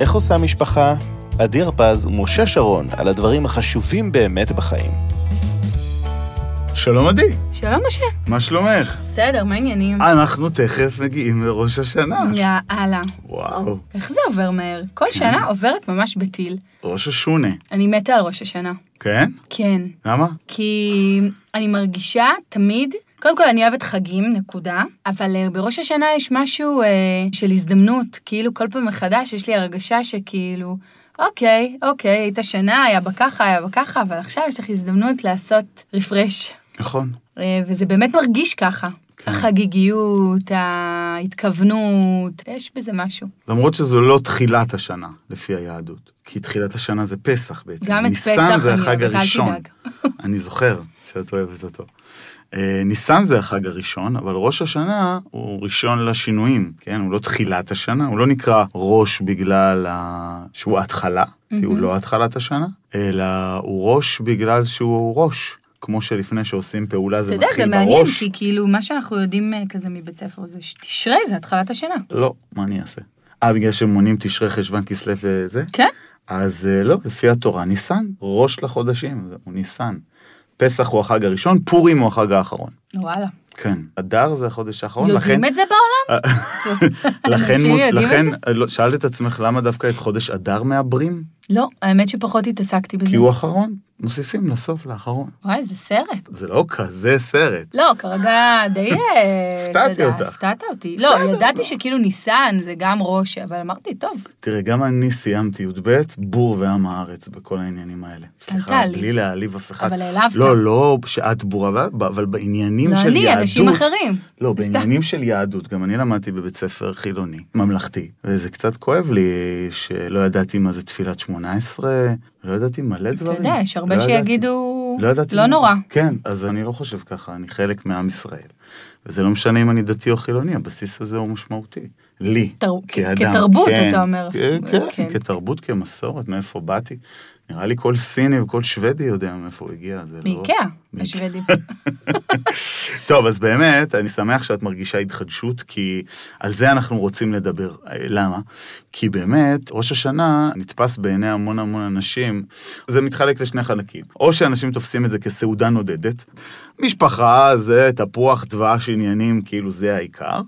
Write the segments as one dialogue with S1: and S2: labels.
S1: איך עושה משפחה? עדי הרפז ומשה שרון על הדברים החשובים באמת בחיים.
S2: שלום עדי,
S3: שלום משה.
S2: מה שלומך?
S3: בסדר, מה העניינים?
S2: אנחנו תכף מגיעים לראש השנה.
S3: יאללה.
S2: וואו,
S3: איך זה עובר מהר? כל
S2: כן.
S3: שנה עוברת ממש בטיל.
S2: ראש השונה,
S3: אני מתה על ראש השנה.
S2: כן?
S3: כן.
S2: למה?
S3: כי אני מרגישה תמיד, קודם כל אני אוהבת חגים, נקודה, אבל אה, בראש השנה יש משהו אה, של הזדמנות, כאילו כל פעם מחדש יש לי הרגשה שכאילו, אוקיי, אוקיי, היית שנה, היה בה ככה, היה בה ככה, אבל עכשיו יש לך הזדמנות לעשות רפרש.
S2: נכון.
S3: אה, וזה באמת מרגיש ככה.
S2: כן.
S3: החגיגיות, ההתכוונות, יש בזה משהו.
S2: למרות שזו לא תחילת השנה, לפי היהדות. כי תחילת השנה זה פסח בעצם.
S3: גם את
S2: ניסן
S3: פסח
S2: זה
S3: אני
S2: החג הראשון. אני זוכר שאת אוהבת אותו. אה, ניסן זה החג הראשון, אבל ראש השנה הוא ראשון לשינויים, כן? הוא לא תחילת השנה, הוא לא נקרא ראש בגלל ה... שהוא התחלה, כי הוא. לא התחלת השנה, אלא הוא ראש בגלל שהוא ראש. כמו שלפני שעושים פעולה זה
S3: אתה יודע,
S2: מתחיל
S3: זה
S2: בראש.
S3: מעניין, כי כאילו, מה שאנחנו יודעים אה, כזה מבית ספר זה שתשרי זה התחלת השנה.
S2: לא, מה אני אעשה? אה, בגלל שמונים תשרי חשוון כסלו וזה?
S3: כן?
S2: אז אה, לא, לפי התורה, ניסן, ראש לחודשים, הוא ניסן. פסח הוא החג הראשון, פורים הוא החג האחרון.
S3: וואלה.
S2: כן, אדר זה החודש האחרון, לכן...
S3: יודעים את זה בעולם?
S2: לכן,
S3: יודעים את
S2: לכן? אה, לא, שאלת את עצמך למה דווקא את חודש אדר מעברים?
S3: לא, האמת שפחות התעסקתי בזה.
S2: כי הוא אחרון, מוסיפים לסוף לאחרון.
S3: וואי, זה סרט.
S2: זה לא כזה סרט.
S3: לא, כרגע די... אה, אתה
S2: הפתעתי אותך.
S3: הפתעת אותי. לא, ידעתי
S2: לא.
S3: שכאילו ניסן זה גם ראש, אבל אמרתי, טוב,
S2: תראה, גם אני סיימתי י"ב, בור ועם הארץ בכל העניינים האלה. סליחה. בלי להעליב אף אחד.
S3: אבל העלבת.
S2: לא, לא שאת בורה, אבל בעניינים
S3: לא
S2: של
S3: אני,
S2: יהדות...
S3: אנשים אחרים.
S2: לא. בעניינים של יהדות, גם אני למדתי בבית ספר חילוני, ממלכתי, וזה קצת כואב לי שלא ידעתי מה זה תפילת שמונה עשרה, לא ידעתי מלא
S3: אתה
S2: דברים.
S3: יודע, יש הרבה
S2: לא.
S3: שיגידו,
S2: לא ידעתי.
S3: לא. נורא.
S2: כן, אז אני לא חושב ככה, אני חלק מעם ישראל. וזה לא משנה אם אני דתי או חילוני, הבסיס הזה הוא משמעותי. לי,
S3: תר-
S2: כאדם.
S3: כתרבות,
S2: כן,
S3: אתה אומר.
S2: כן, כן,
S3: כן.
S2: כתרבות, כמסורת, מאיפה באתי. נראה לי כל סיני וכל שוודי יודע מאיפה הוא הגיע, זה לא...
S3: מאיקאה,
S2: מאיקאה.
S3: השוודים.
S2: טוב, אז באמת, אני שמח שאת מרגישה התחדשות, כי על זה אנחנו רוצים לדבר. למה? כי באמת, ראש השנה נתפס בעיני המון המון אנשים, זה מתחלק לשני חלקים. או שאנשים תופסים את זה כסעודה נודדת, משפחה זה תפוח, דבש, עניינים, כאילו זה העיקר.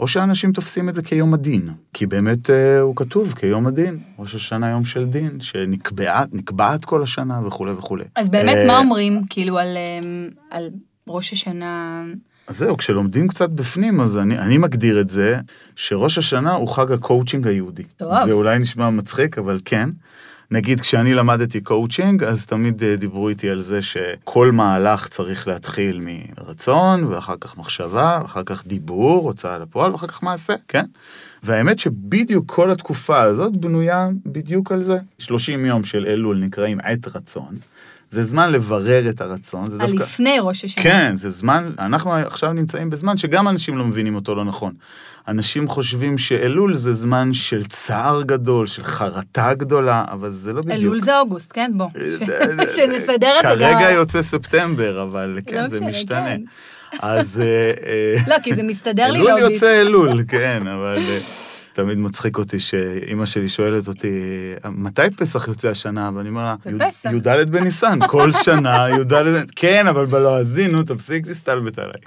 S2: או שאנשים תופסים את זה כיום הדין, כי באמת אה, הוא כתוב כיום הדין, ראש השנה יום של דין, שנקבעת נקבעת כל השנה וכולי וכולי.
S3: אז באמת,
S2: אה,
S3: מה אומרים, כאילו, על, אמ, על ראש השנה?
S2: אז זהו, כשלומדים קצת בפנים, אז אני, אני מגדיר את זה שראש השנה הוא חג הקואוצ'ינג היהודי.
S3: טוב.
S2: זה אולי נשמע מצחיק, אבל כן. נגיד, כשאני למדתי קואוצ'ינג, אז תמיד אה, דיברו איתי על זה שכל מהלך צריך להתחיל מרצון, ואחר כך מחשבה, ואחר כך דיבור, הוצאה לפועל, ואחר כך מעשה, כן? והאמת שבדיוק כל התקופה הזאת בנויה בדיוק על זה. 30 יום של אלול נקראים עת רצון. זה זמן לברר את הרצון, זה
S3: על
S2: דווקא...
S3: לפני ראש השנה.
S2: כן, זה זמן, אנחנו עכשיו נמצאים בזמן שגם אנשים לא מבינים אותו לא נכון. אנשים חושבים שאלול זה זמן של צער גדול, של חרטה גדולה, אבל זה לא בדיוק.
S3: אלול זה אוגוסט, כן, בוא.
S2: אה,
S3: ש- שנסדר את זה.
S2: כרגע. יוצא ספטמבר, אבל כן,
S3: לא
S2: זה
S3: משנה,
S2: משתנה.
S3: כן.
S2: אז... אה, אה,
S3: לא, כי זה מסתדר לי
S2: אלול
S3: להודיע.
S2: יוצא אלול, כן, אבל אה, תמיד מצחיק אותי שאימא שלי שואלת אותי, מתי פסח יוצא השנה? ואני אומר לה. "י"ד בניסן, כל שנה י"ד. כן, אבל בלועזי, נו, תפסיק להסתלבט עליי.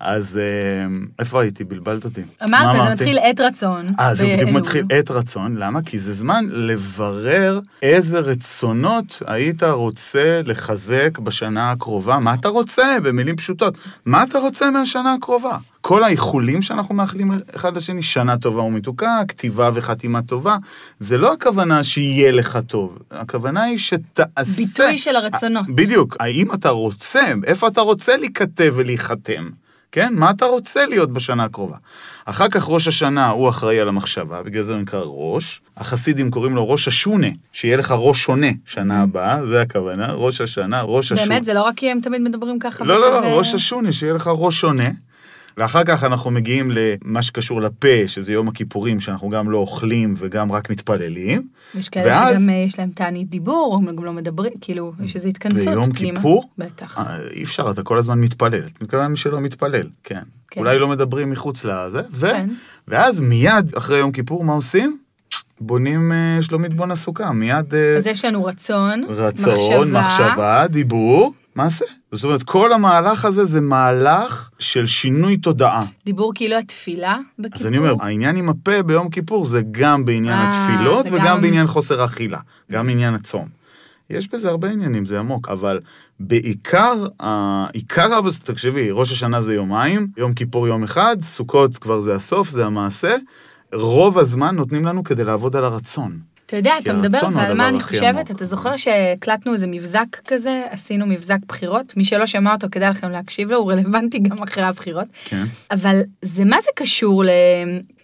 S2: אז אה, איפה הייתי? בלבלת אותי.
S3: אמרת, זה? מתחיל עת רצון.
S2: אה, זה בדיוק. מתחיל עת רצון, למה? כי זה זמן לברר איזה רצונות היית רוצה לחזק בשנה הקרובה. מה אתה רוצה? במילים פשוטות. מה אתה רוצה מהשנה הקרובה? כל האיחולים שאנחנו מאחלים אחד לשני, שנה טובה ומתוקה, כתיבה וחתימה טובה, זה לא הכוונה שיהיה לך טוב, הכוונה היא שתעשה.
S3: ביטוי של הרצונות.
S2: בדיוק, האם אתה רוצה, איפה אתה רוצה להיכתב ולהיחתם? כן? מה אתה רוצה להיות בשנה הקרובה? אחר כך ראש השנה הוא אחראי על המחשבה, בגלל זה הוא נקרא ראש. החסידים קוראים לו ראש השונה, שיהיה לך ראש שונה שנה הבאה, זה הכוונה, ראש השנה, ראש השונה.
S3: באמת, זה לא רק כי הם תמיד מדברים ככה.
S2: לא, לא, לא, ראש השונה, שיהיה לך ראש שונה. ואחר כך אנחנו מגיעים למה שקשור לפה, שזה יום הכיפורים, שאנחנו גם לא אוכלים וגם רק מתפללים.
S3: יש כאלה
S2: ואז-
S3: שגם אה, יש להם תענית דיבור, הם גם לא מדברים, כאילו, יש איזו התכנסות
S2: ביום
S3: פנימה.
S2: כיפור?
S3: בטח.
S2: אה, אי אפשר, אתה כל הזמן מתפלל. את מתכוון מי שלא מתפלל, כן.
S3: כן.
S2: אולי לא מדברים מחוץ לזה, ו...
S3: כן.
S2: ואז מיד אחרי יום כיפור, מה עושים? בונים אה, שלומית בונה סוכה, מיד אה,
S3: אז יש לנו רצון,
S2: רצון, מחשבה, דיבור, מעשה. זאת אומרת, כל המהלך הזה זה מהלך של שינוי תודעה.
S3: דיבור כאילו התפילה בכיפור.
S2: אז אני אומר, העניין עם הפה ביום כיפור זה גם בעניין
S3: אה,
S2: התפילות
S3: וגם-
S2: וגם בעניין חוסר אכילה, גם עניין הצום. יש בזה הרבה עניינים, זה עמוק, אבל בעיקר, עיקר, אבל תקשיבי, ראש השנה זה יומיים, יום כיפור יום אחד, סוכות כבר זה הסוף, זה המעשה. רוב הזמן נותנים לנו כדי לעבוד על הרצון.
S3: אתה יודע, אתה מדבר, ועל מה אני חושבת? אתה זוכר שהקלטנו איזה מבזק כזה, עשינו מבזק בחירות? מי שלא שמע אותו, כדאי לכם להקשיב לו, הוא רלוונטי גם אחרי הבחירות.
S2: כן.
S3: אבל זה מה זה קשור ל...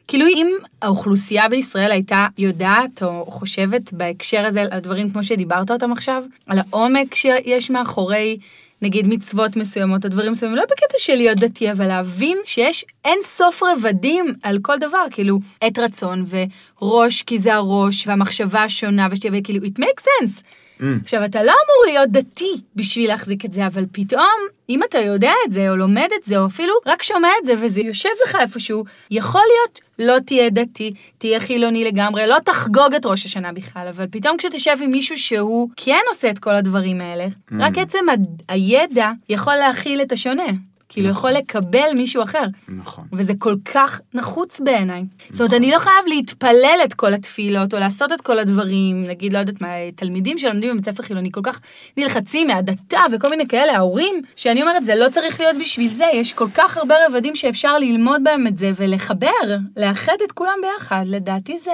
S3: כאילו אם האוכלוסייה בישראל הייתה יודעת או חושבת בהקשר הזה על דברים כמו שדיברת אותם עכשיו, על העומק שיש מאחורי נגיד מצוות מסוימות או דברים מסוימים, לא בקטע של להיות דתי, אבל להבין שיש אין סוף רבדים על כל דבר, כאילו עת רצון וראש כי זה הראש והמחשבה השונה ושתהיה כאילו it makes sense.
S2: Mm.
S3: עכשיו, אתה לא אמור להיות דתי בשביל להחזיק את זה, אבל פתאום, אם אתה יודע את זה, או לומד את זה, או אפילו רק שומע את זה, וזה יושב לך איפשהו, יכול להיות, לא תהיה דתי, תהיה חילוני לגמרי, לא תחגוג את ראש השנה בכלל, אבל פתאום כשתשב עם מישהו שהוא כן עושה את כל הדברים האלה, רק עצם ה- הידע יכול להכיל את השונה. כאילו, יכול לקבל מישהו אחר.
S2: נכון.
S3: וזה כל כך נחוץ בעיניי. זאת אומרת, אני לא חייב להתפלל את כל התפילות, או לעשות את כל הדברים, נגיד, לא יודעת מה, תלמידים שלומדים בבית ספר חילוני כל כך נלחצים מהדתה וכל מיני כאלה, ההורים, שאני אומרת, זה לא צריך להיות בשביל זה, יש כל כך הרבה רבדים שאפשר ללמוד בהם את זה, ולחבר, לאחד את כולם ביחד, לדעתי זה,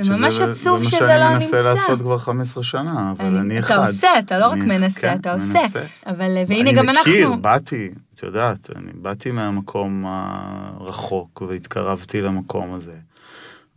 S3: זה ממש
S2: שזה-
S3: עצוב שזה
S2: זה
S3: לא
S2: מה שאני
S3: נמצא.
S2: מנסה לעשות כבר 15 שנה, אבל אני אחד.
S3: אתה עושה, אתה לא רק
S2: אני-
S3: מנסה,
S2: כן,
S3: אתה עושה.
S2: מנסה.
S3: אבל, והנה
S2: אני
S3: גם
S2: מכיר,
S3: אנחנו...
S2: באתי, את יודעת, אני באתי מהמקום הרחוק והתקרבתי למקום הזה.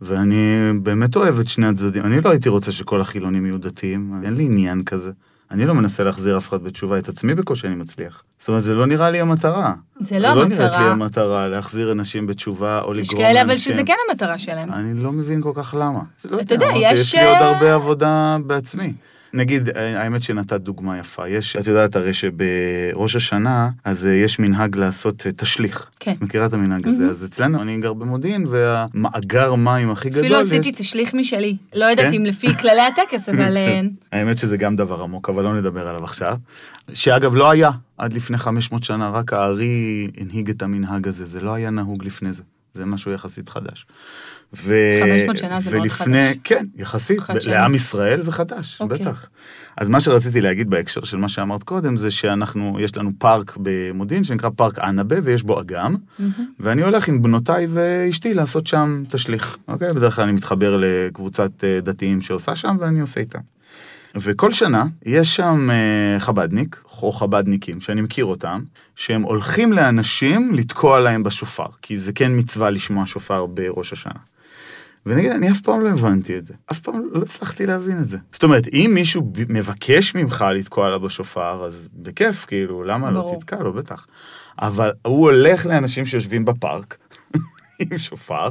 S2: ואני באמת אוהב את שני הצדדים. אני לא הייתי רוצה שכל החילונים יהיו דתיים, אין לי עניין כזה. אני לא מנסה להחזיר אף אחד בתשובה, את עצמי בקושי אני מצליח. זאת אומרת, זה לא נראה לי המטרה.
S3: זה לא
S2: זה לא נראית לי
S3: המטרה.
S2: המטרה, להחזיר אנשים בתשובה או
S3: יש
S2: לגרום
S3: כאלה, אבל שזה כן המטרה שלהם.
S2: אני לא מבין כל כך למה. לא
S3: אתה יודע, יש,
S2: יש לי עוד
S3: אה,
S2: הרבה עבודה בעצמי. נגיד, אה, האמת שנתת דוגמה יפה. יש, את יודעת הרי שבראש השנה, אז אה, יש מנהג לעשות אה, תשליך.
S3: כן.
S2: את מכירה את המנהג הזה? אז אצלנו, אני גר במודיעין, והמאגר מים הכי גדול...
S3: אפילו
S2: יש-
S3: עשיתי תשליך משלי. לא יודעת
S2: כן?
S3: אם לפי כללי הטקס, אבל... אה,
S2: האמת שזה גם דבר עמוק, אבל לא נדבר עליו עכשיו. שאגב, לא היה עד לפני 500 שנה, רק הארי הנהיג את המנהג הזה, זה לא היה נהוג לפני זה. זה משהו יחסית חדש. ו...
S3: 500 שנה זה מאוד
S2: ולפני,
S3: חדש.
S2: כן, יחסית.
S3: חדשני.
S2: לעם ישראל זה חדש,
S3: אוקיי.
S2: בטח. אז מה שרציתי להגיד בהקשר של מה שאמרת קודם, זה שאנחנו, יש לנו פארק במודיעין שנקרא פארק ענבה, ויש בו אגם, ואני הולך עם בנותיי ואשתי לעשות שם תשליך, אוקיי? בדרך כלל אני מתחבר לקבוצת אה, דתיים שעושה שם, ואני עושה איתם. וכל שנה יש שם אה, חבדניק, או חבדניקים, שאני מכיר אותם, שהם הולכים לאנשים לתקוע להם בשופר, כי זה כן מצווה לשמוע שופר בראש השנה. ונגיד, אני אף פעם לא הבנתי את זה. אף פעם לא הצלחתי להבין את זה. זאת אומרת, אם מישהו מבקש ממך לתקוע לה בשופר, אז בכיף, כאילו, למה לא
S3: ברור.
S2: תתקע לו? בטח. אבל הוא הולך לאנשים שיושבים בפארק, עם שופר,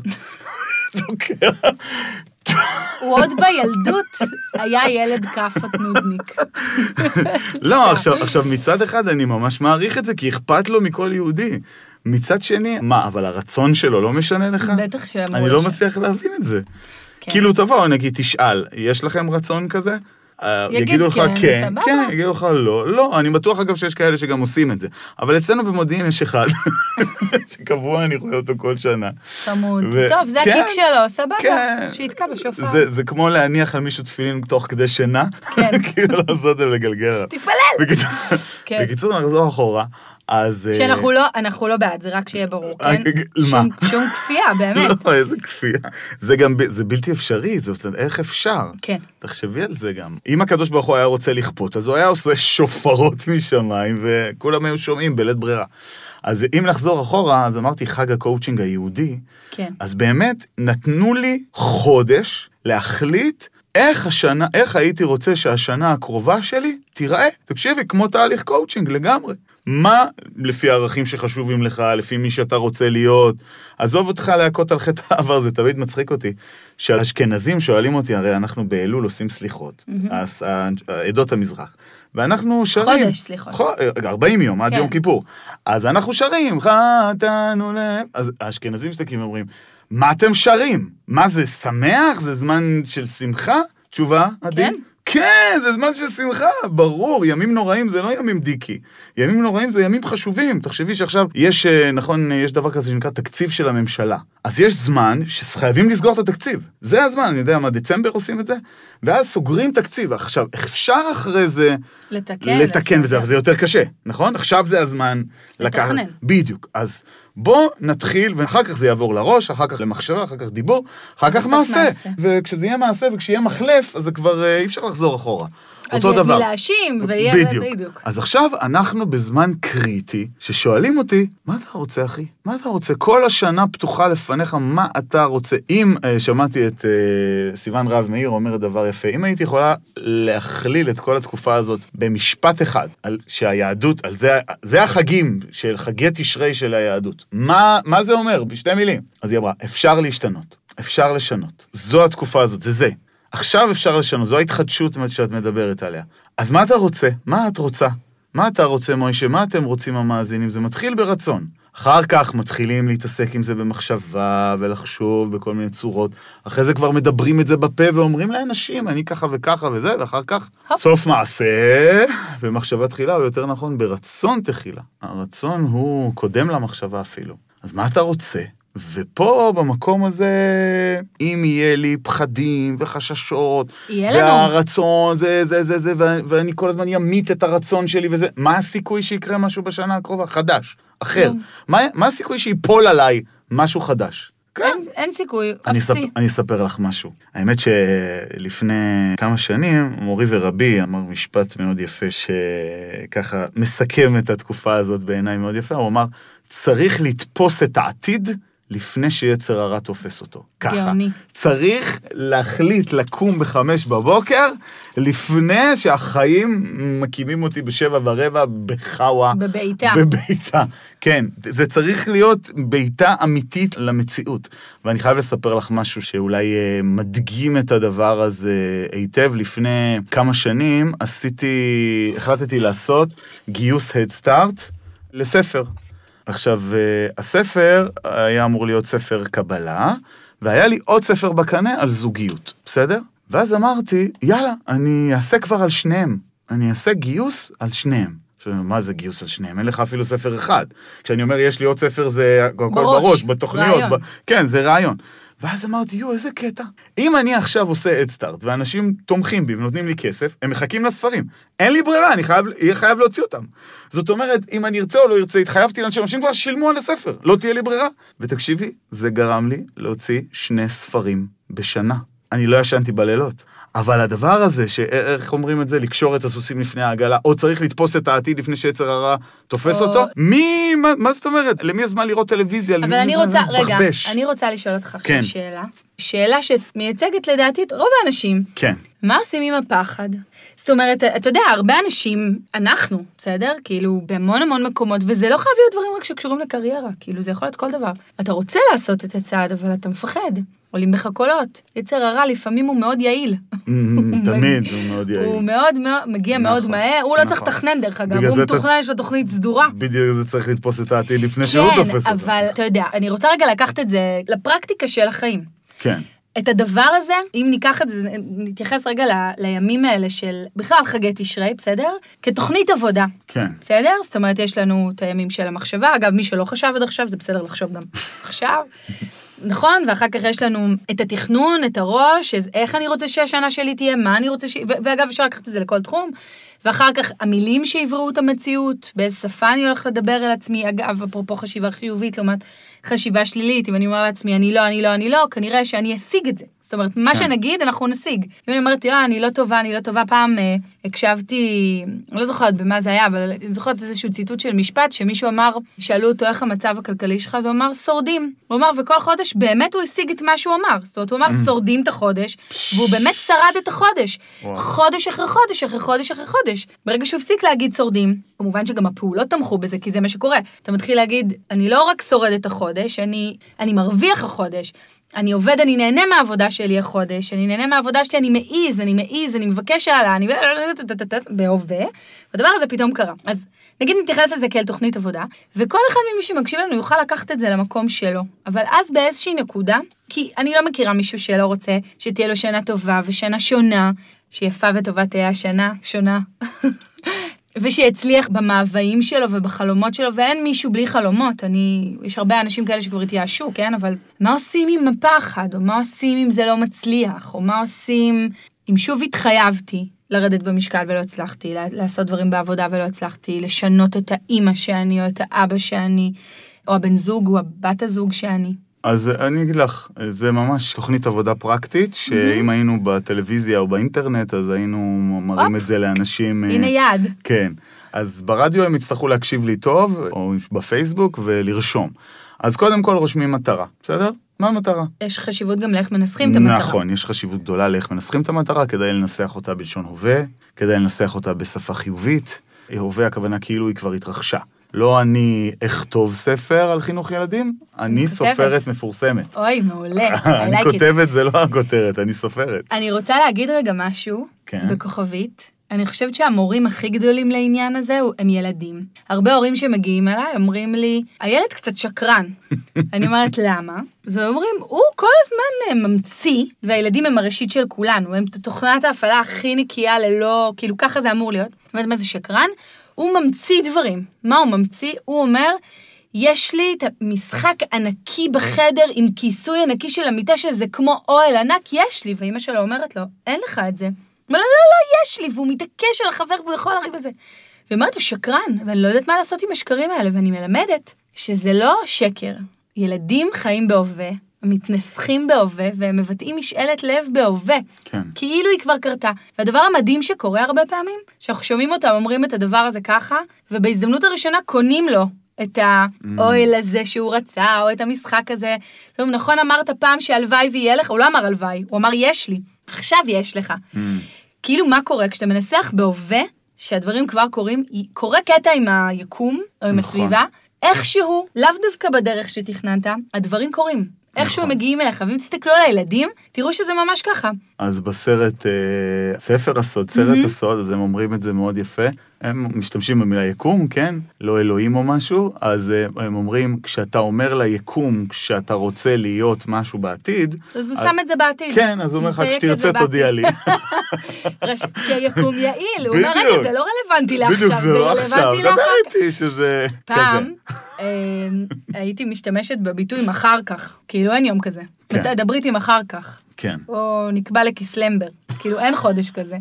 S2: תוקע,
S3: הוא עוד בילדות היה ילד כאפות נודניק.
S2: לא, עכשיו, עכשיו מצד אחד אני ממש מעריך את זה, כי אכפת לו מכל יהודי. מצד שני, מה, אבל הרצון שלו לא משנה לך?
S3: בטח שאמרו
S2: אני לא מצליח להבין את זה.
S3: כן.
S2: כאילו, תבוא, נגיד, תשאל, יש לכם רצון כזה? אה,
S3: יגיד
S2: יגידו לך
S3: כן,
S2: כן. כן, יגידו לך לא, לא, אני בטוח אגב שיש כאלה שגם עושים את זה. אבל אצלנו במודיעין יש אחד, שקבוע אני רואה אותו כל שנה.
S3: חמוד.
S2: ו-
S3: טוב, זה
S2: כן,
S3: הקיק שלו, סבבה.
S2: כן.
S3: שיתקע בשופר.
S2: זה, זה כמו להניח על מישהו תפילין תוך כדי שינה,
S3: כן.
S2: כאילו לעשות את זה ולגלגל עליו.
S3: תתפלל! כן.
S2: בקיצור, נחזור אחורה. אז... אה,
S3: שאנחנו לא, אנחנו לא בעד, זה רק שיהיה ברור,
S2: אה,
S3: כן?
S2: מה?
S3: שום- כפייה, באמת.
S2: לא, איזה כפייה. זה גם, זה בלתי אפשרי, אומרת, איך אפשר?
S3: כן.
S2: תחשבי על זה גם. אם הקדוש ברוך הוא היה רוצה לכפות, אז הוא היה עושה שופרות משמיים, וכולם היו שומעים בלית ברירה. אז אם לחזור אחורה, אז אמרתי חג הקואוצ'ינג היהודי,
S3: כן.
S2: אז באמת נתנו לי חודש להחליט איך השנה, איך הייתי רוצה שהשנה הקרובה שלי תיראה. תקשיבי, כמו תהליך קואוצ'ינג לגמרי. מה לפי הערכים שחשובים לך, לפי מי שאתה רוצה להיות. עזוב אותך להכות על חטא העבר, זה תמיד מצחיק אותי. שהאשכנזים שואלים אותי, הרי אנחנו באלול עושים סליחות, אז ה- עדות המזרח. ואנחנו שרים.
S3: חודש, סליחה.
S2: חו- 40 יום, עד
S3: כן.
S2: יום כיפור. אז אנחנו שרים, חטאנו להם. אז האשכנזים מסתכלים ואומרים, מה אתם שרים? מה זה, שמח? זה זמן של שמחה? תשובה, עדי?
S3: כן.
S2: כן, זה זמן של שמחה, ברור, ימים נוראים זה לא ימים דיקי. ימים נוראים זה ימים חשובים. תחשבי שעכשיו יש, אה, נכון, אה, יש דבר כזה שנקרא תקציב של הממשלה. אז יש זמן שחייבים לסגור את התקציב. זה הזמן, אני יודע מה, דצמבר עושים את זה? ואז סוגרים תקציב. עכשיו, אפשר אחרי זה
S3: לתקן.
S2: לתקן וזה, אבל זה יותר קשה, נכון? עכשיו זה הזמן לקחת...
S3: לתכנן.
S2: בדיוק. אז בוא נתחיל, ואחר כך זה יעבור לראש, אחר כך למחשבה, אחר כך דיבור, אחר כך מעשה.
S3: מעשה.
S2: וכשזה יהיה מעשה וכשיהיה מחלף, אז זה כבר אה, אי אפשר לחזור אחורה. אותו
S3: אז
S2: דבר.
S3: יביא להאשים, ויהיה...
S2: בדיוק.
S3: בדיוק.
S2: אז עכשיו אנחנו בזמן קריטי, ששואלים אותי, מה אתה רוצה, אחי? מה אתה רוצה? כל השנה פתוחה לפניך, מה אתה רוצה? אם אה, שמעתי את אה, סיון רהב מאיר אומרת דבר יפה, אם הייתי יכולה להכליל את כל התקופה הזאת במשפט אחד, על שהיהדות, על זה, זה החגים של חגי תשרי של היהדות. מה, מה זה אומר? בשתי מילים. אז היא אמרה, אפשר להשתנות, אפשר לשנות. זו התקופה הזאת, זה זה. עכשיו אפשר לשנות, זו ההתחדשות שאת מדברת עליה. אז מה אתה רוצה? מה את רוצה? מה אתה רוצה, מוישה? מה אתם רוצים המאזינים? זה מתחיל ברצון. אחר כך מתחילים להתעסק עם זה במחשבה ולחשוב בכל מיני צורות. אחרי זה כבר מדברים את זה בפה ואומרים לאנשים, אני ככה וככה וזה, ואחר כך
S3: הופ.
S2: סוף מעשה במחשבה תחילה, או יותר נכון, ברצון תחילה. הרצון הוא קודם למחשבה אפילו. אז מה אתה רוצה? ופה, במקום הזה, אם יהיה לי פחדים וחששות,
S3: יהיה לנו.
S2: והרצון, זה, זה, זה, זה, ואני, כל הזמן אמית את הרצון שלי וזה, מה הסיכוי שיקרה משהו בשנה הקרובה? חדש, אחר.
S3: כלום.
S2: מה, מה הסיכוי שיפול עליי משהו חדש? כן.
S3: אין- אין סיכוי,
S2: אני
S3: אפסי.
S2: אני אספר לך משהו. האמת שלפני כמה שנים, מורי ורבי אמר משפט מאוד יפה, שככה מסכם את התקופה הזאת בעיניי מאוד יפה, הוא אמר, צריך לתפוס את העתיד לפני שיצר הרע תופס אותו. ככה.
S3: גאוני.
S2: צריך להחליט לקום בחמש בבוקר, לפני שהחיים מקימים אותי בשבע ורבע בחאווה.
S3: בבעיטה.
S2: בבעיטה, כן. זה צריך להיות בעיטה אמיתית למציאות. ואני חייב לספר לך משהו שאולי אה, מדגים את הדבר הזה היטב. לפני כמה שנים עשיתי, החלטתי לעשות גיוס Head Start לספר. עכשיו, אה, הספר היה אמור להיות ספר קבלה, והיה לי עוד ספר בקנה על זוגיות, בסדר? ואז אמרתי, יאללה, אני אעשה כבר על שניהם. אני אעשה גיוס על שניהם. עכשיו, מה זה גיוס על שניהם? אין לך אפילו ספר אחד. כשאני אומר, יש לי עוד ספר, זה הכל
S3: בראש,
S2: בראש, בתוכניות.
S3: רעיון.
S2: ב... כן, זה רעיון. ואז אמרתי, יואו, איזה קטע. אם אני עכשיו עושה אדסטארט, ואנשים תומכים בי ונותנים לי כסף, הם מחכים לספרים. אין לי ברירה, אני חייב, חייב להוציא אותם. זאת אומרת, אם אני ארצה או לא ארצה, התחייבתי לאנשים, אנשים כבר שילמו על הספר, לא תהיה לי ברירה. ותקשיבי, זה גרם לי להוציא שני ספרים בשנה. אני לא ישנתי בלילות. אבל הדבר הזה, שאיך אומרים את זה, לקשור את הסוסים לפני העגלה, או צריך לתפוס את העתיד לפני שיצר הרע תופס
S3: או-
S2: אותו, מי, מה, מה זאת אומרת? למי הזמן לראות טלוויזיה?
S3: אבל אני רוצה, רגע,
S2: לבחבש?
S3: אני רוצה לשאול אותך
S2: כן.
S3: עכשיו שאלה. שאלה שמייצגת לדעתי את רוב האנשים.
S2: כן.
S3: מה עושים עם הפחד? זאת אומרת, אתה יודע, הרבה אנשים, אנחנו, בסדר? כאילו, בהמון המון מקומות, וזה לא חייב להיות דברים רק שקשורים לקריירה, כאילו, זה יכול להיות כל דבר. אתה רוצה לעשות את הצעד, אבל אתה מפחד. עולים בך קולות. יצר הרע לפעמים הוא מאוד יעיל.
S2: תמיד הוא מאוד יעיל.
S3: הוא מאוד מאוד, מגיע מאוד
S2: נכון,
S3: מהר, הוא לא צריך
S2: נכון.
S3: לתכנן דרך אגב, הוא מתוכנן, יש לו תוכנית סדורה.
S2: בדיוק זה צריך לתפוס את העתיד לפני שהוא תופס
S3: כן,
S2: אותו.
S3: אבל אתה יודע, אני רוצה רגע לקחת את זה לפרקטיקה של החיים.
S2: כן.
S3: את הדבר הזה, אם ניקח את זה, נתייחס רגע ל, לימים האלה של בכלל חגי תשרי, בסדר? כתוכנית עבודה,
S2: כן.
S3: בסדר? זאת אומרת, יש לנו את הימים של המחשבה, אגב, מי שלא חשב עד עכשיו, זה בסדר לחשוב גם עכשיו. נכון? ואחר כך יש לנו את התכנון, את הראש, איך אני רוצה שהשנה שלי תהיה, מה אני רוצה ש... ואגב, אפשר לקחת את זה לכל תחום. ואחר כך המילים שיבראו את המציאות, באיזה שפה אני הולך לדבר אל עצמי, אגב, אפרופו חשיבה חיובית לעומת חשיבה שלילית, אם אני אומר לעצמי, אני לא, אני לא, אני לא, כנראה שאני אשיג את זה. זאת אומרת, מה
S2: כן.
S3: שנגיד, אנחנו נשיג. אם אני אומרת, תראה, אני לא טובה, אני לא טובה, פעם אה, הקשבתי, אני לא זוכרת במה זה היה, אבל אני זוכרת איזשהו ציטוט של משפט, שמישהו אמר, שאלו אותו איך המצב הכלכלי שלך, אז הוא אמר, שורדים. הוא אמר, וכל חודש באמת הוא השיג את מה שהוא אמר. זאת אומרת, הוא אמר, שורדים את החודש, והוא באמת שרד את החודש.
S2: וואו.
S3: חודש אחרי חודש אחרי חודש אחרי חודש. החודש. ברגע שהוא הפסיק להגיד שורדים, כמובן שגם הפעולות תמכו בזה, כי זה מה שקורה. אתה מתחיל להגיד, אני לא רק שורד את החודש, אני, אני מרוויח החודש. אני עובד, אני נהנה מהעבודה שלי החודש, אני נהנה מהעבודה שלי, אני מעיז, אני מעיז, אני מבקש העלה, אני... בהווה, והדבר הזה פתאום קרה. אז נגיד נתייחס לזה כאל תוכנית עבודה, וכל אחד ממי שמקשיב לנו יוכל לקחת את זה למקום שלו. אבל אז באיזושהי נקודה, כי אני לא מכירה מישהו שלא רוצה שתהיה לו שנה טובה ושנה שונה, שיפה וטובה תהיה השנה שונה. ושיצליח במאוויים שלו ובחלומות שלו, ואין מישהו בלי חלומות. אני, יש הרבה אנשים כאלה שכבר התייאשו, כן? אבל מה עושים עם הפחד, או מה עושים אם זה לא מצליח, או מה עושים אם שוב התחייבתי לרדת במשקל ולא הצלחתי, לעשות דברים בעבודה ולא הצלחתי, לשנות את האימא שאני, או את האבא שאני, או הבן זוג, או הבת הזוג שאני.
S2: אז אני אגיד לך, זה ממש תוכנית עבודה פרקטית, שאם היינו בטלוויזיה או באינטרנט, אז היינו מראים את זה לאנשים...
S3: הנה יד.
S2: כן. אז ברדיו הם יצטרכו להקשיב לי טוב, או בפייסבוק, ולרשום. אז קודם כל רושמים מטרה, בסדר? מה המטרה?
S3: יש חשיבות גם לאיך מנסחים את המטרה.
S2: נכון, יש חשיבות גדולה לאיך מנסחים את המטרה, כדאי לנסח אותה בלשון הווה, כדאי לנסח אותה בשפה חיובית. הווה הכוונה כאילו היא כבר התרחשה. לא אני אכתוב ספר על חינוך ילדים, אני סופרת מפורסמת.
S3: אוי, מעולה.
S2: אני כותבת, זה לא הכותרת, אני סופרת.
S3: אני רוצה להגיד רגע משהו,
S2: כן.
S3: בכוכבית. אני חושבת שהמורים הכי גדולים לעניין הזה הם ילדים. הרבה הורים שמגיעים אליי אומרים לי, הילד קצת שקרן. אני אומרת, למה? אז הם אומרים, הוא כל הזמן אה, ממציא, והילדים הם הראשית של כולנו, הם תוכנת ההפעלה הכי נקייה ללא, כאילו ככה זה אמור להיות. זאת אומרת, מה זה שקרן? הוא ממציא דברים. מה הוא ממציא? הוא אומר, יש לי את המשחק ענקי בחדר עם כיסוי ענקי של המיטה שזה כמו אוהל ענק, יש לי. ואימא שלו אומרת לו, אין לך את זה. אומר, לא, לא, לא, יש לי, והוא מתעקש על החבר והוא יכול לריב בזה. ואומרת, הוא שקרן, ואני לא יודעת מה לעשות עם השקרים האלה, ואני מלמדת שזה לא שקר. ילדים חיים בהווה, מתנסחים בהווה, והם מבטאים משאלת לב בהווה.
S2: כן.
S3: כאילו היא כבר קרתה. והדבר המדהים שקורה הרבה פעמים, שאנחנו שומעים אותם אומרים את הדבר הזה ככה, ובהזדמנות הראשונה קונים לו את האוהל הזה שהוא רצה, או את המשחק הזה. טוב, נכון אמרת פעם שהלוואי ויהיה לך, הוא לא אמר הלוואי, הוא אמר יש לי, עכשיו יש לך. כאילו מה קורה כשאתה מנסח בהווה, שהדברים כבר קורים, קורה קטע עם היקום, או עם
S2: נכון.
S3: הסביבה, איכשהו, לאו דווקא בדרך שתכננת, הדברים קורים. איכשהו
S2: נכון.
S3: מגיעים אליך, ואם תסתכלו על הילדים, תראו שזה ממש ככה.
S2: אז בסרט, אה, ספר הסוד, סרט
S3: מהמם.
S2: הסוד, אז הם אומרים את זה מאוד יפה. הם משתמשים במילה יקום, כן? לא אלוהים או משהו, אז אה, הם אומרים, כשאתה אומר ליקום, כשאתה רוצה להיות משהו בעתיד,
S3: אז הוא
S2: אז-
S3: שם את זה בעתיד.
S2: כן, אז הוא אומר לך, כשתרצה. תודיע לי.
S3: כי היקום יעיל, הוא אומר, רגע. זה לא רלוונטי לעכשיו,
S2: בדיוק, זה לא עכשיו,
S3: רלוונטי
S2: דבר איתי שזה
S3: פעם
S2: כזה.
S3: אה, הייתי משתמשת בביטוי מחר כך, כאילו אין יום כזה.
S2: כן.
S3: דברי איתי מחר כך,
S2: כן,
S3: או נקבע לכסלמבר, כאילו אין חודש כזה.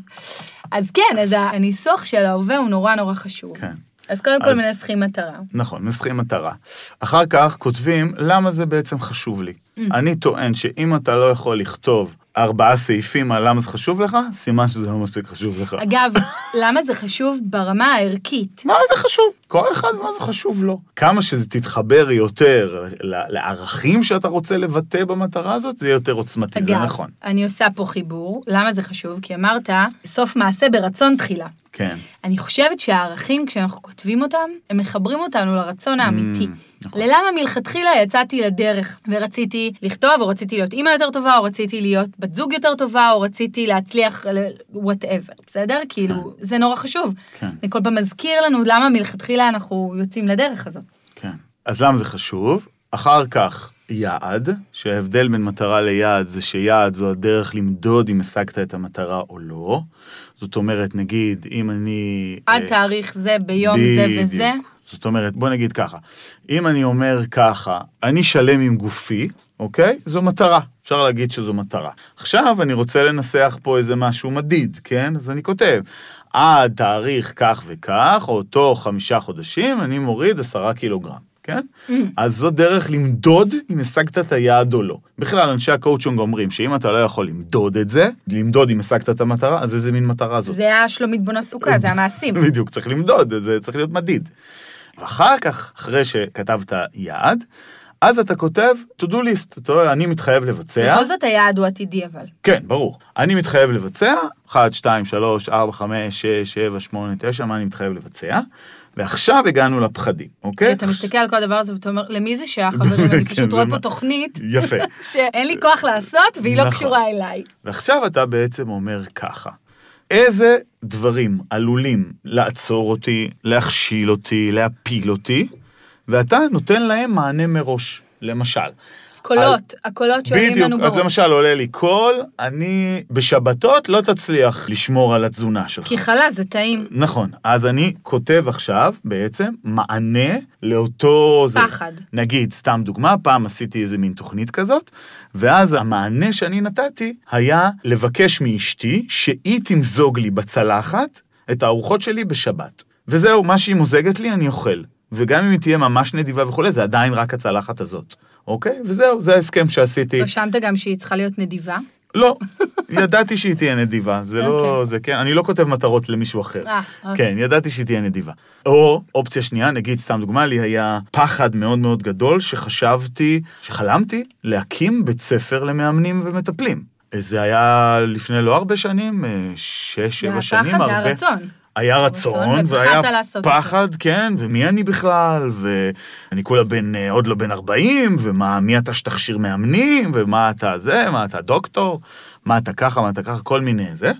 S3: אז כן, אז הניסוח של ההווה הוא נורא נורא חשוב.
S2: כן.
S3: אז קודם כל מנסחים מטרה.
S2: נכון, מנסחים מטרה. אחר כך כותבים למה זה בעצם חשוב לי.
S3: Mm.
S2: אני טוען שאם אתה לא יכול לכתוב ארבעה סעיפים על למה זה חשוב לך, סימן שזה לא מספיק חשוב לך.
S3: אגב, למה זה חשוב ברמה הערכית?
S2: מה זה חשוב? כל אחד מה זה חשוב לו. כמה שזה תתחבר יותר לערכים שאתה רוצה לבטא במטרה הזאת, זה יהיה יותר עוצמתי, זה
S3: אגב,
S2: נכון.
S3: אני עושה פה חיבור, למה זה חשוב? כי אמרת, סוף מעשה ברצון תחילה.
S2: כן.
S3: אני חושבת שהערכים, כשאנחנו כותבים אותם, הם מחברים אותנו לרצון האמיתי.
S2: נכון.
S3: ללמה מלכתחילה יצאתי לדרך ורציתי לכתוב, או רציתי להיות אימא יותר טובה, או רציתי להיות בת זוג יותר טובה, או רציתי להצליח, וואטאבר, בסדר? כאילו, זה נורא חשוב.
S2: כן.
S3: זה כל פעם מזכיר לנו למה מלכתחילה אנחנו יוצאים לדרך הזאת.
S2: כן. אז למה זה חשוב? אחר כך, יעד, שההבדל בין מטרה ליעד זה שיעד זו הדרך למדוד אם השגת את המטרה או לא. זאת אומרת, נגיד, אם אני...
S3: עד
S2: אה,
S3: תאריך זה, ביום זה וזה.
S2: בדיוק. זאת אומרת, בוא נגיד ככה, אם אני אומר ככה, אני שלם עם גופי, אוקיי? זו מטרה. אפשר להגיד שזו מטרה. עכשיו אני רוצה לנסח פה איזה משהו מדיד, כן? אז אני כותב, עד תאריך כך וכך, או תוך חמישה חודשים, אני מוריד עשרה קילוגרם. כן?
S3: Mm.
S2: אז זו דרך למדוד אם השגת את היעד או לא. בכלל, אנשי הקואוצ'ונג אומרים שאם אתה לא יכול למדוד את זה, למדוד אם השגת את המטרה, אז איזה מין מטרה זאת?
S3: זה היה שלומית בונה סוכה, זה המעשים.
S2: בדיוק, צריך למדוד, זה צריך להיות מדיד. ואחר כך, אחרי שכתבת יעד, אז אתה כותב to do list, אתה רואה, אני מתחייב לבצע.
S3: בכל זאת היעד הוא עתידי אבל.
S2: כן, ברור. אני מתחייב לבצע, 1, 2, 3, 4, 5, 6, 7, 8, 9, מה אני מתחייב לבצע. ועכשיו הגענו לפחדים, אוקיי?
S3: אתה מסתכל על כל הדבר הזה ואתה אומר, למי זה שייך, חברים? אני
S2: כן,
S3: פשוט רואה פה תוכנית
S2: יפה.
S3: שאין לי כוח לעשות והיא לא
S2: נכון.
S3: קשורה אליי.
S2: ועכשיו אתה בעצם אומר ככה, איזה דברים עלולים לעצור אותי, להכשיל אותי, להפיל אותי, ואתה נותן להם מענה מראש. למשל,
S3: קולות, הקולות שעולים
S2: בדיוק,
S3: לנו
S2: אז
S3: בראש.
S2: למשל עולה לי קול, אני בשבתות לא תצליח לשמור על התזונה שלך.
S3: כי חלש זה טעים.
S2: נכון, אז אני כותב עכשיו בעצם מענה לאותו... זה.
S3: פחד.
S2: נגיד, סתם דוגמה, פעם עשיתי איזה מין תוכנית כזאת, ואז המענה שאני נתתי היה לבקש מאשתי שהיא תמזוג לי בצלחת את הארוחות שלי בשבת. וזהו, מה שהיא מוזגת לי אני אוכל. וגם אם היא תהיה ממש נדיבה וכולי, זה עדיין רק הצלחת הזאת. אוקיי? וזהו, זה ההסכם שעשיתי.
S3: רשמת גם שהיא צריכה להיות נדיבה?
S2: לא, ידעתי שהיא תהיה נדיבה, זה לא,
S3: אוקיי.
S2: זה כן, אני לא כותב מטרות למישהו אחר.
S3: אה, אוקיי.
S2: כן, ידעתי שהיא תהיה נדיבה. או אופציה שנייה, נגיד, סתם דוגמה, לי היה פחד מאוד מאוד גדול שחשבתי, שחלמתי להקים בית ספר למאמנים ומטפלים. זה היה לפני לא הרבה שנים, אה, שש, שבע שנים, הרבה.
S3: זה הרצון.
S2: היה
S3: רצון,
S2: רצון, והיה פחד, כן, ומי אני בכלל, ואני כולה בן, אה, עוד לא בן 40, ומה, מי אתה שתכשיר מאמנים, ומה אתה זה, מה אתה דוקטור, מה אתה ככה, מה אתה ככה, כל מיני זה.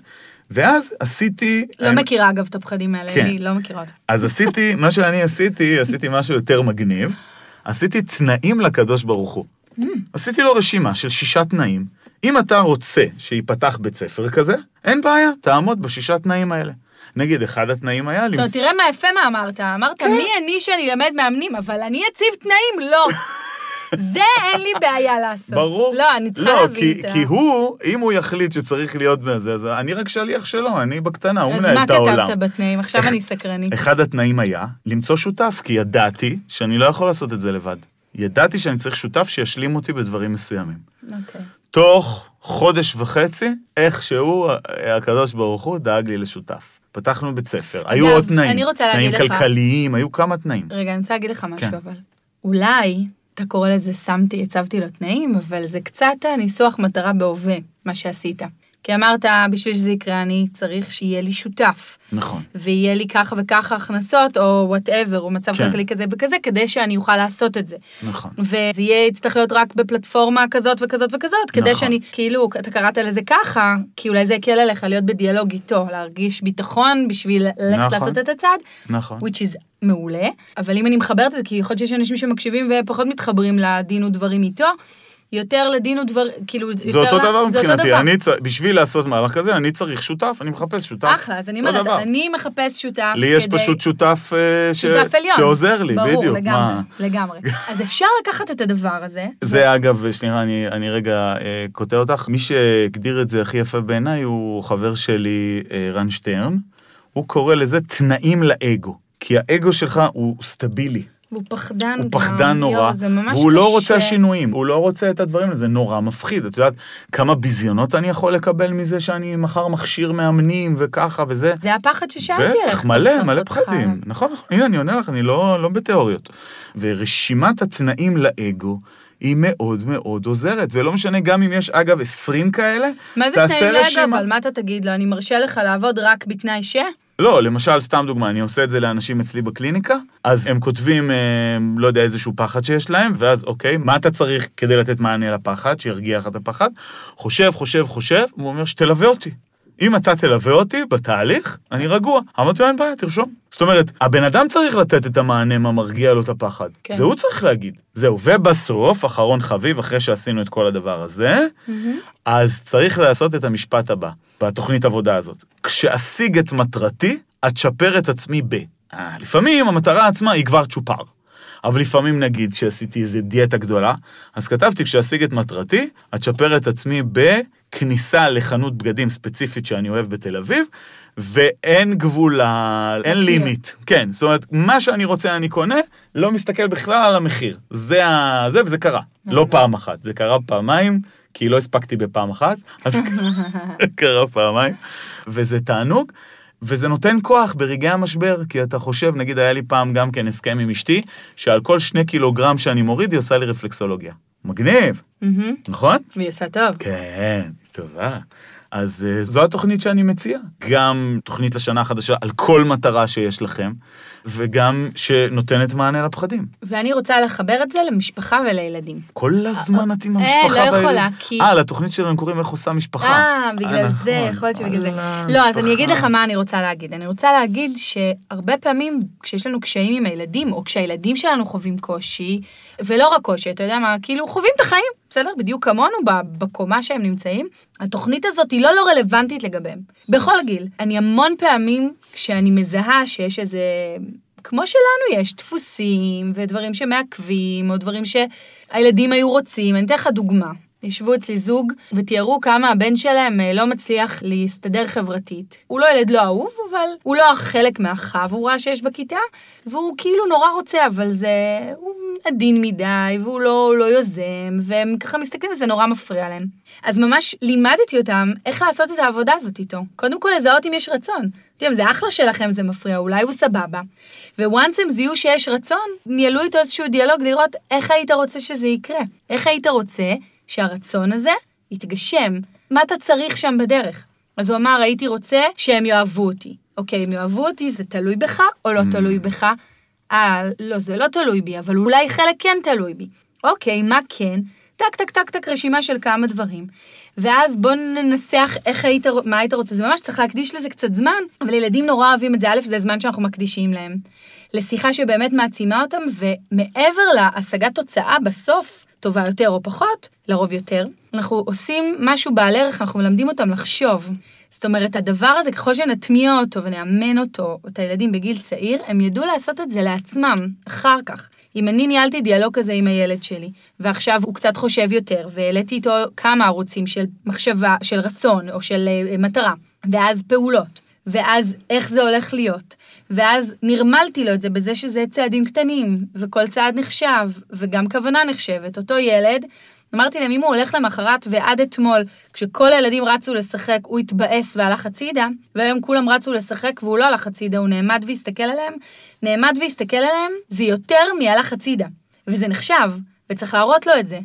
S2: ואז עשיתי...
S3: לא מכירה אגב את הפחדים האלה,
S2: כן.
S3: אני לא מכירה אותם.
S2: אז עשיתי, מה שאני עשיתי, עשיתי משהו יותר מגניב. עשיתי תנאים לקדוש ברוך הוא.
S3: Mm.
S2: עשיתי לו רשימה של שישה תנאים. אם אתה רוצה שייפתח בית ספר כזה, אין בעיה, תעמוד בשישה תנאים האלה. נגיד, אחד התנאים היה...
S3: זאת אומרת, תראה מה יפה מה אמרת. אמרת,
S2: כן.
S3: מי אני שאני אלמד מאמנים, אבל אני אציב תנאים? לא. זה אין לי בעיה לעשות.
S2: ברור.
S3: לא, אני צריכה
S2: לא,
S3: להבין
S2: כי,
S3: את ה...
S2: כי הוא, אם הוא יחליט שצריך להיות בזה, אז אני רק שליח שלו, אני בקטנה, הוא
S3: אז
S2: מנהל
S3: מה
S2: את העולם.
S3: כתבת בתנאים? עכשיו אני סקרנית.
S2: אחד התנאים היה למצוא שותף, כי ידעתי שאני לא יכול לעשות את זה לבד. ידעתי שאני צריך שותף שישלים אותי בדברים מסוימים.
S3: אוקיי.
S2: תוך חודש וחצי, איכשהו הקדוש ברוך הוא דאג לי לשותף. פתחנו בית ספר, היו עוד תנאים.
S3: לך-
S2: תנאים כלכליים, היו כמה תנאים.
S3: רגע, אני רוצה להגיד לך משהו,
S2: כן.
S3: אבל. אולי, אתה קורא לזה שמתי, הצבתי לו תנאים, אבל זה קצת הניסוח מטרה בהווה, מה שעשית. כי אמרת, בשביל שזה יקרה, אני צריך שיהיה לי שותף,
S2: נכון.
S3: ויהיה לי ככה וככה הכנסות, או whatever, או מצב
S2: כן.
S3: כלכלי כזה וכזה, כדי שאני אוכל לעשות את זה.
S2: נכון.
S3: וזה יהיה, יצטרך להיות רק בפלטפורמה כזאת וכזאת וכזאת, כדי
S2: נכון.
S3: שאני, כאילו, אתה קראת לזה ככה, כי אולי זה יקל עליך להיות בדיאלוג איתו, להרגיש ביטחון בשביל ללכת
S2: נכון.
S3: לעשות את הצעד,
S2: נכון.
S3: which is מעולה, אבל אם אני מחברת את זה, כי יכול להיות שיש אנשים שמקשיבים ופחות מתחברים לדין ודברים איתו, יותר לדין ודבר, כאילו,
S2: זה
S3: יותר
S2: אותו דבר
S3: זה אותו
S2: מבחינתי,
S3: דבר.
S2: אני צ... בשביל לעשות מהלך כזה, אני צריך שותף, אני מחפש שותף.
S3: אחלה, אז אני אומרת,
S2: דבר.
S3: אני מחפש שותף
S2: לי יש
S3: כדי-
S2: פשוט שותף, אה, ש...
S3: שותף עליון.
S2: שעוזר לי,
S3: ברור,
S2: בדיוק.
S3: לגמרי,
S2: מה?
S3: לגמרי. אז אפשר לקחת את הדבר הזה.
S2: זה אגב, שנייה, אני, אני רגע אה, קוטע אותך. מי שהגדיר את זה הכי יפה בעיניי הוא חבר שלי, אה, רן שטרן. הוא קורא לזה תנאים לאגו. כי האגו שלך הוא סטבילי,
S3: והוא פחדן
S2: הוא
S3: גם.
S2: פחדן נורא,
S3: יואו, זה ממש
S2: והוא לא
S3: קשה.
S2: רוצה שינויים, הוא לא רוצה את הדברים האלה, זה נורא מפחיד. את יודעת כמה ביזיונות אני יכול לקבל מזה שאני מחר מכשיר מאמנים וככה וזה?
S3: זה הפחד ששאלתי עליך.
S2: בטח, מלא, מלא. פחדים. נכון, נכון. הנה, אני עונה לך, אני לא, לא בתיאוריות. ורשימת התנאים לאגו היא מאוד מאוד עוזרת, ולא משנה גם אם יש, אגב, 20 כאלה,
S3: מה זה
S2: תעשה
S3: תנאים לאגו?
S2: רשימה.
S3: אבל מה אתה תגיד לו? אני מרשה לך לעבוד רק בתנאי ש...
S2: לא, למשל, סתם דוגמה, אני עושה את זה לאנשים אצלי בקליניקה, אז הם כותבים, אה, לא יודע, איזשהו פחד שיש להם, ואז אוקיי, מה אתה צריך כדי לתת מענה לפחד, שירגיע לך את הפחד? חושב, חושב, חושב, והוא אומר שתלווה אותי. אם אתה תלווה אותי בתהליך, אני רגוע. אמרתי לו, אין בעיה, תרשום. זאת אומרת, הבן אדם צריך לתת את המענה מה מרגיע לו את הפחד.
S3: כן.
S2: זה הוא צריך להגיד. זהו, ובסוף, אחרון חביב, אחרי שעשינו את כל הדבר הזה, אז צריך לעשות את המשפט הבא, בתוכנית עבודה הזאת. כשאשיג את מטרתי, אצ'פר את עצמי ב. אה, לפעמים המטרה עצמה היא כבר צ'ופר. אבל לפעמים נגיד כשעשיתי איזה דיאטה גדולה, אז כתבתי כשאשיג את מטרתי, אצ'פר את עצמי בכניסה לחנות בגדים ספציפית שאני אוהב בתל אביב, ואין גבול, אין לימיט. כן, זאת אומרת, מה שאני רוצה אני קונה, לא מסתכל בכלל על המחיר. זה ה... זה, וזה קרה. לא פעם אחת, זה קרה פעמיים, כי לא הספקתי בפעם אחת, אז קרה פעמיים, וזה תענוג. וזה נותן כוח ברגעי המשבר, כי אתה חושב, נגיד היה לי פעם גם כן הסכם עם אשתי, שעל כל שני קילוגרם שאני מוריד, היא עושה לי רפלקסולוגיה. מגניב,
S3: מהמם.
S2: נכון?
S3: והיא עושה טוב.
S2: כן, טובה. אז אה, זו התוכנית שאני מציע. גם תוכנית לשנה החדשה על כל מטרה שיש לכם, וגם שנותנת מענה לפחדים.
S3: ואני רוצה לחבר את זה למשפחה ולילדים.
S2: כל הזמן את עם
S3: אה,
S2: המשפחה.
S3: לא
S2: והילדים.
S3: יכולה, כי-
S2: אה, לתוכנית שלנו קוראים איך עושה משפחה.
S3: אה, בגלל
S2: אה,
S3: זה,
S2: נכון.
S3: יכול להיות שבגלל זה. לא, אז אני. אגיד לך מה אני רוצה להגיד. אני רוצה להגיד שהרבה פעמים כשיש לנו קשיים עם הילדים, או כשהילדים שלנו חווים קושי, ולא רק קושי, אתה יודע מה, כאילו חווים את החיים, בסדר? בדיוק כמונו, בקומה שהם נמצאים. התוכנית הזאת היא לא לא רלוונטית לגביהם. בכל גיל. אני המון פעמים, כשאני מזהה שיש איזה... כמו שלנו יש דפוסים ודברים שמעכבים, או דברים שהילדים היו רוצים. אני אתן לך דוגמה. ישבו אצלי זוג ותיארו כמה הבן שלהם אה, לא מצליח להסתדר חברתית. הוא לא ילד לא אהוב, אבל הוא לא חלק מהחבורה שיש בכיתה, והוא כאילו נורא רוצה, אבל זה... הוא עדין מדי, והוא לא, לא יוזם, והם ככה מסתכלים וזה נורא מפריע להם. אז ממש לימדתי אותם איך לעשות את העבודה הזאת איתו. קודם כל לזהות אם יש רצון. אתם זה אחלה שלכם, זה מפריע, אולי הוא סבבה. וואנס הם זיהו שיש רצון, ניהלו איתו איזשהו דיאלוג לראות איך היית רוצה שזה יקרה. איך היית רוצה שהרצון הזה יתגשם? מה אתה צריך שם בדרך? אז הוא אמר, הייתי רוצה שהם יאהבו אותי. אוקיי, הם יאהבו אותי, זה תלוי בך או לא תלוי בך? אה, לא, זה לא תלוי בי, אבל אולי חלק כן תלוי בי. אוקיי, מה כן? טק, טק, טק, טק, רשימה של כמה דברים. ואז בוא ננסח איך היית, מה היית רוצה. זה ממש צריך להקדיש לזה קצת זמן, אבל ילדים נורא אוהבים את זה. א', זה זמן שאנחנו מקדישים להם. לשיחה שבאמת מעצימה אותם, ומעבר להשגת תוצאה בסוף, טובה יותר או פחות, לרוב יותר, אנחנו עושים משהו בעל ערך, אנחנו מלמדים אותם לחשוב. זאת אומרת, הדבר הזה, ככל שנטמיע אותו ונאמן אותו, את הילדים בגיל צעיר, הם ידעו לעשות את זה לעצמם, אחר כך. אם אני ניהלתי דיאלוג כזה עם הילד שלי, ועכשיו הוא קצת חושב יותר, והעליתי איתו כמה ערוצים של מחשבה, של רצון, או של אה, מטרה, ואז פעולות, ואז איך זה הולך להיות, ואז נרמלתי לו את זה בזה שזה צעדים קטנים, וכל צעד נחשב, וגם כוונה נחשבת. אותו ילד, אמרתי להם, אם הוא הולך למחרת ועד אתמול, כשכל הילדים רצו לשחק, הוא התבאס והלך הצידה, והיום כולם רצו לשחק והוא לא הלך הצידה, הוא נעמד והסתכל עליהם, נעמד והסתכל עליהם, זה יותר מהלך הצידה. וזה נחשב, וצריך להראות לו את זה.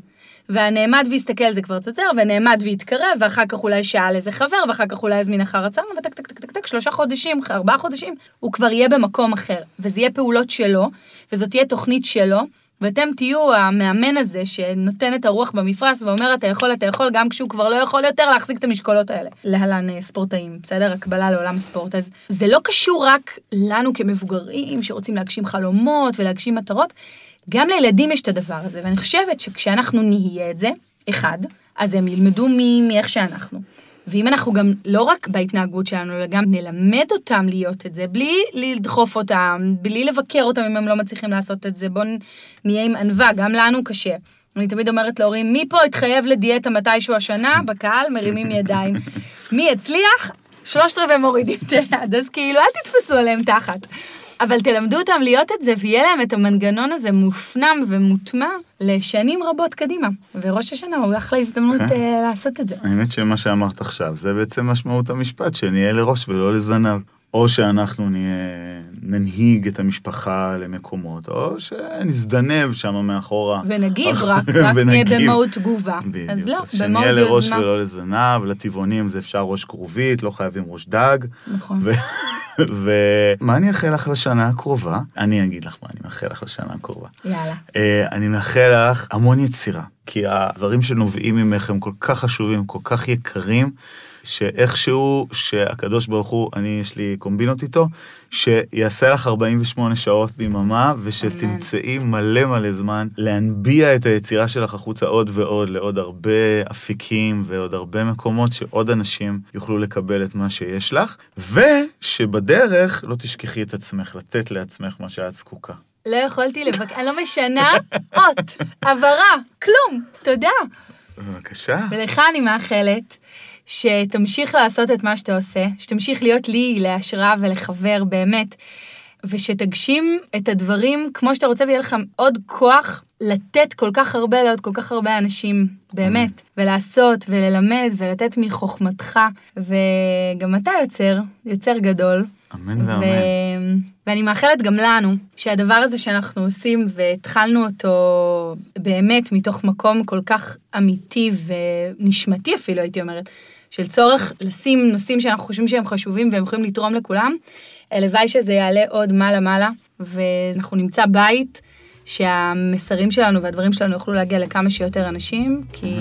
S3: והנעמד והסתכל זה כבר יותר, ונעמד והתקרב, ואחר כך אולי שאל איזה חבר, ואחר כך אולי הזמין אחר הצהרון, וטק טק טק טק טק, שלושה חודשים, ארבעה חודשים, הוא כבר יהיה במקום אחר. וזה יהיה פעולות שלו, וזאת תהיה תוכנית שלו, ואתם תהיו המאמן הזה שנותן את הרוח במפרש ואומר אתה יכול, אתה יכול, גם כשהוא כבר לא יכול יותר להחזיק את המשקולות האלה. להלן אה, ספורטאים, בסדר? הקבלה לעולם הספורט. אז זה לא קשור רק לנו כמבוגרים שרוצים להגשים חלומות ולהגשים מטרות, גם לילדים יש את הדבר הזה, ואני חושבת שכשאנחנו נהיה את זה, אחד, אז הם ילמדו מאיך שאנחנו. ואם אנחנו גם, לא רק בהתנהגות שלנו, אלא גם נלמד אותם להיות את זה, בלי לדחוף אותם, בלי לבקר אותם אם הם לא מצליחים לעשות את זה, בואו נהיה עם ענווה, גם לנו קשה. אני תמיד אומרת להורים, מי פה התחייב לדיאטה מתישהו השנה? בקהל מרימים ידיים. מי הצליח? שלושת רבעי מורידים את היד, אז כאילו, אל תתפסו עליהם תחת. אבל תלמדו אותם להיות את זה, ויהיה להם את המנגנון הזה מופנם ומוטמע לשנים רבות קדימה. וראש השנה הוא אחלה הזדמנות
S2: כן.
S3: אה, לעשות את זה.
S2: האמת שמה שאמרת עכשיו, זה בעצם משמעות המשפט, שנהיה לראש ולא לזנב. או שאנחנו נהיה, ננהיג את המשפחה למקומות, או שנזדנב שם מאחורה.
S3: ונגיב רק, רק נהיה
S2: ונגיב.
S3: במהות תגובה.
S2: בדיוק.
S3: אז לא,
S2: אז
S3: במהות
S2: שנהיה לראש
S3: יוזמה.
S2: ולא לזנב, לטבעונים זה אפשר ראש כרובית, לא חייבים ראש דג.
S3: נכון.
S2: ו- ומה אני אאחל לך לשנה הקרובה? אני אגיד לך מה אני מאחל לך לשנה הקרובה.
S3: יאללה.
S2: אה, אני מאחל לך המון יצירה, כי הדברים שנובעים ממך הם כל כך חשובים, כל כך יקרים, שאיכשהו, שהקדוש ברוך הוא, אני, יש לי קומבינות איתו, שיעשה לך 48 שעות ביממה, ושתמצאי מלא מלא זמן להנביע את היצירה שלך החוצה עוד ועוד, לעוד הרבה אפיקים ועוד הרבה מקומות, שעוד אנשים יוכלו לקבל את מה שיש לך, ושבדרך לא תשכחי את עצמך, לתת לעצמך מה שאת זקוקה.
S3: לא יכולתי לבקר, אני לא משנה אות, הבהרה, כלום, תודה.
S2: בבקשה.
S3: ולך אני מאחלת שתמשיך לעשות את מה שאתה עושה, שתמשיך להיות לי להשראה ולחבר באמת. ושתגשים את הדברים כמו שאתה רוצה, ויהיה לך עוד כוח לתת כל כך הרבה לעוד כל כך הרבה אנשים, באמת, ולעשות וללמד ולתת מחוכמתך, וגם אתה יוצר, יוצר גדול.
S2: אמן ואמן.
S3: ואני מאחלת גם לנו שהדבר הזה שאנחנו עושים והתחלנו אותו באמת מתוך מקום כל כך אמיתי ונשמתי אפילו, הייתי אומרת, של צורך לשים נושאים שאנחנו חושבים שהם חשובים והם יכולים לתרום לכולם, הלוואי שזה יעלה עוד מעלה-מעלה, ואנחנו נמצא בית שהמסרים שלנו והדברים שלנו יוכלו להגיע לכמה שיותר אנשים, כי...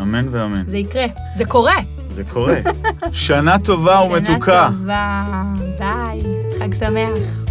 S2: אמן ואמן.
S3: זה יקרה, זה קורה.
S2: זה קורה. שנה טובה ומתוקה.
S3: שנה טובה, ביי, חג שמח.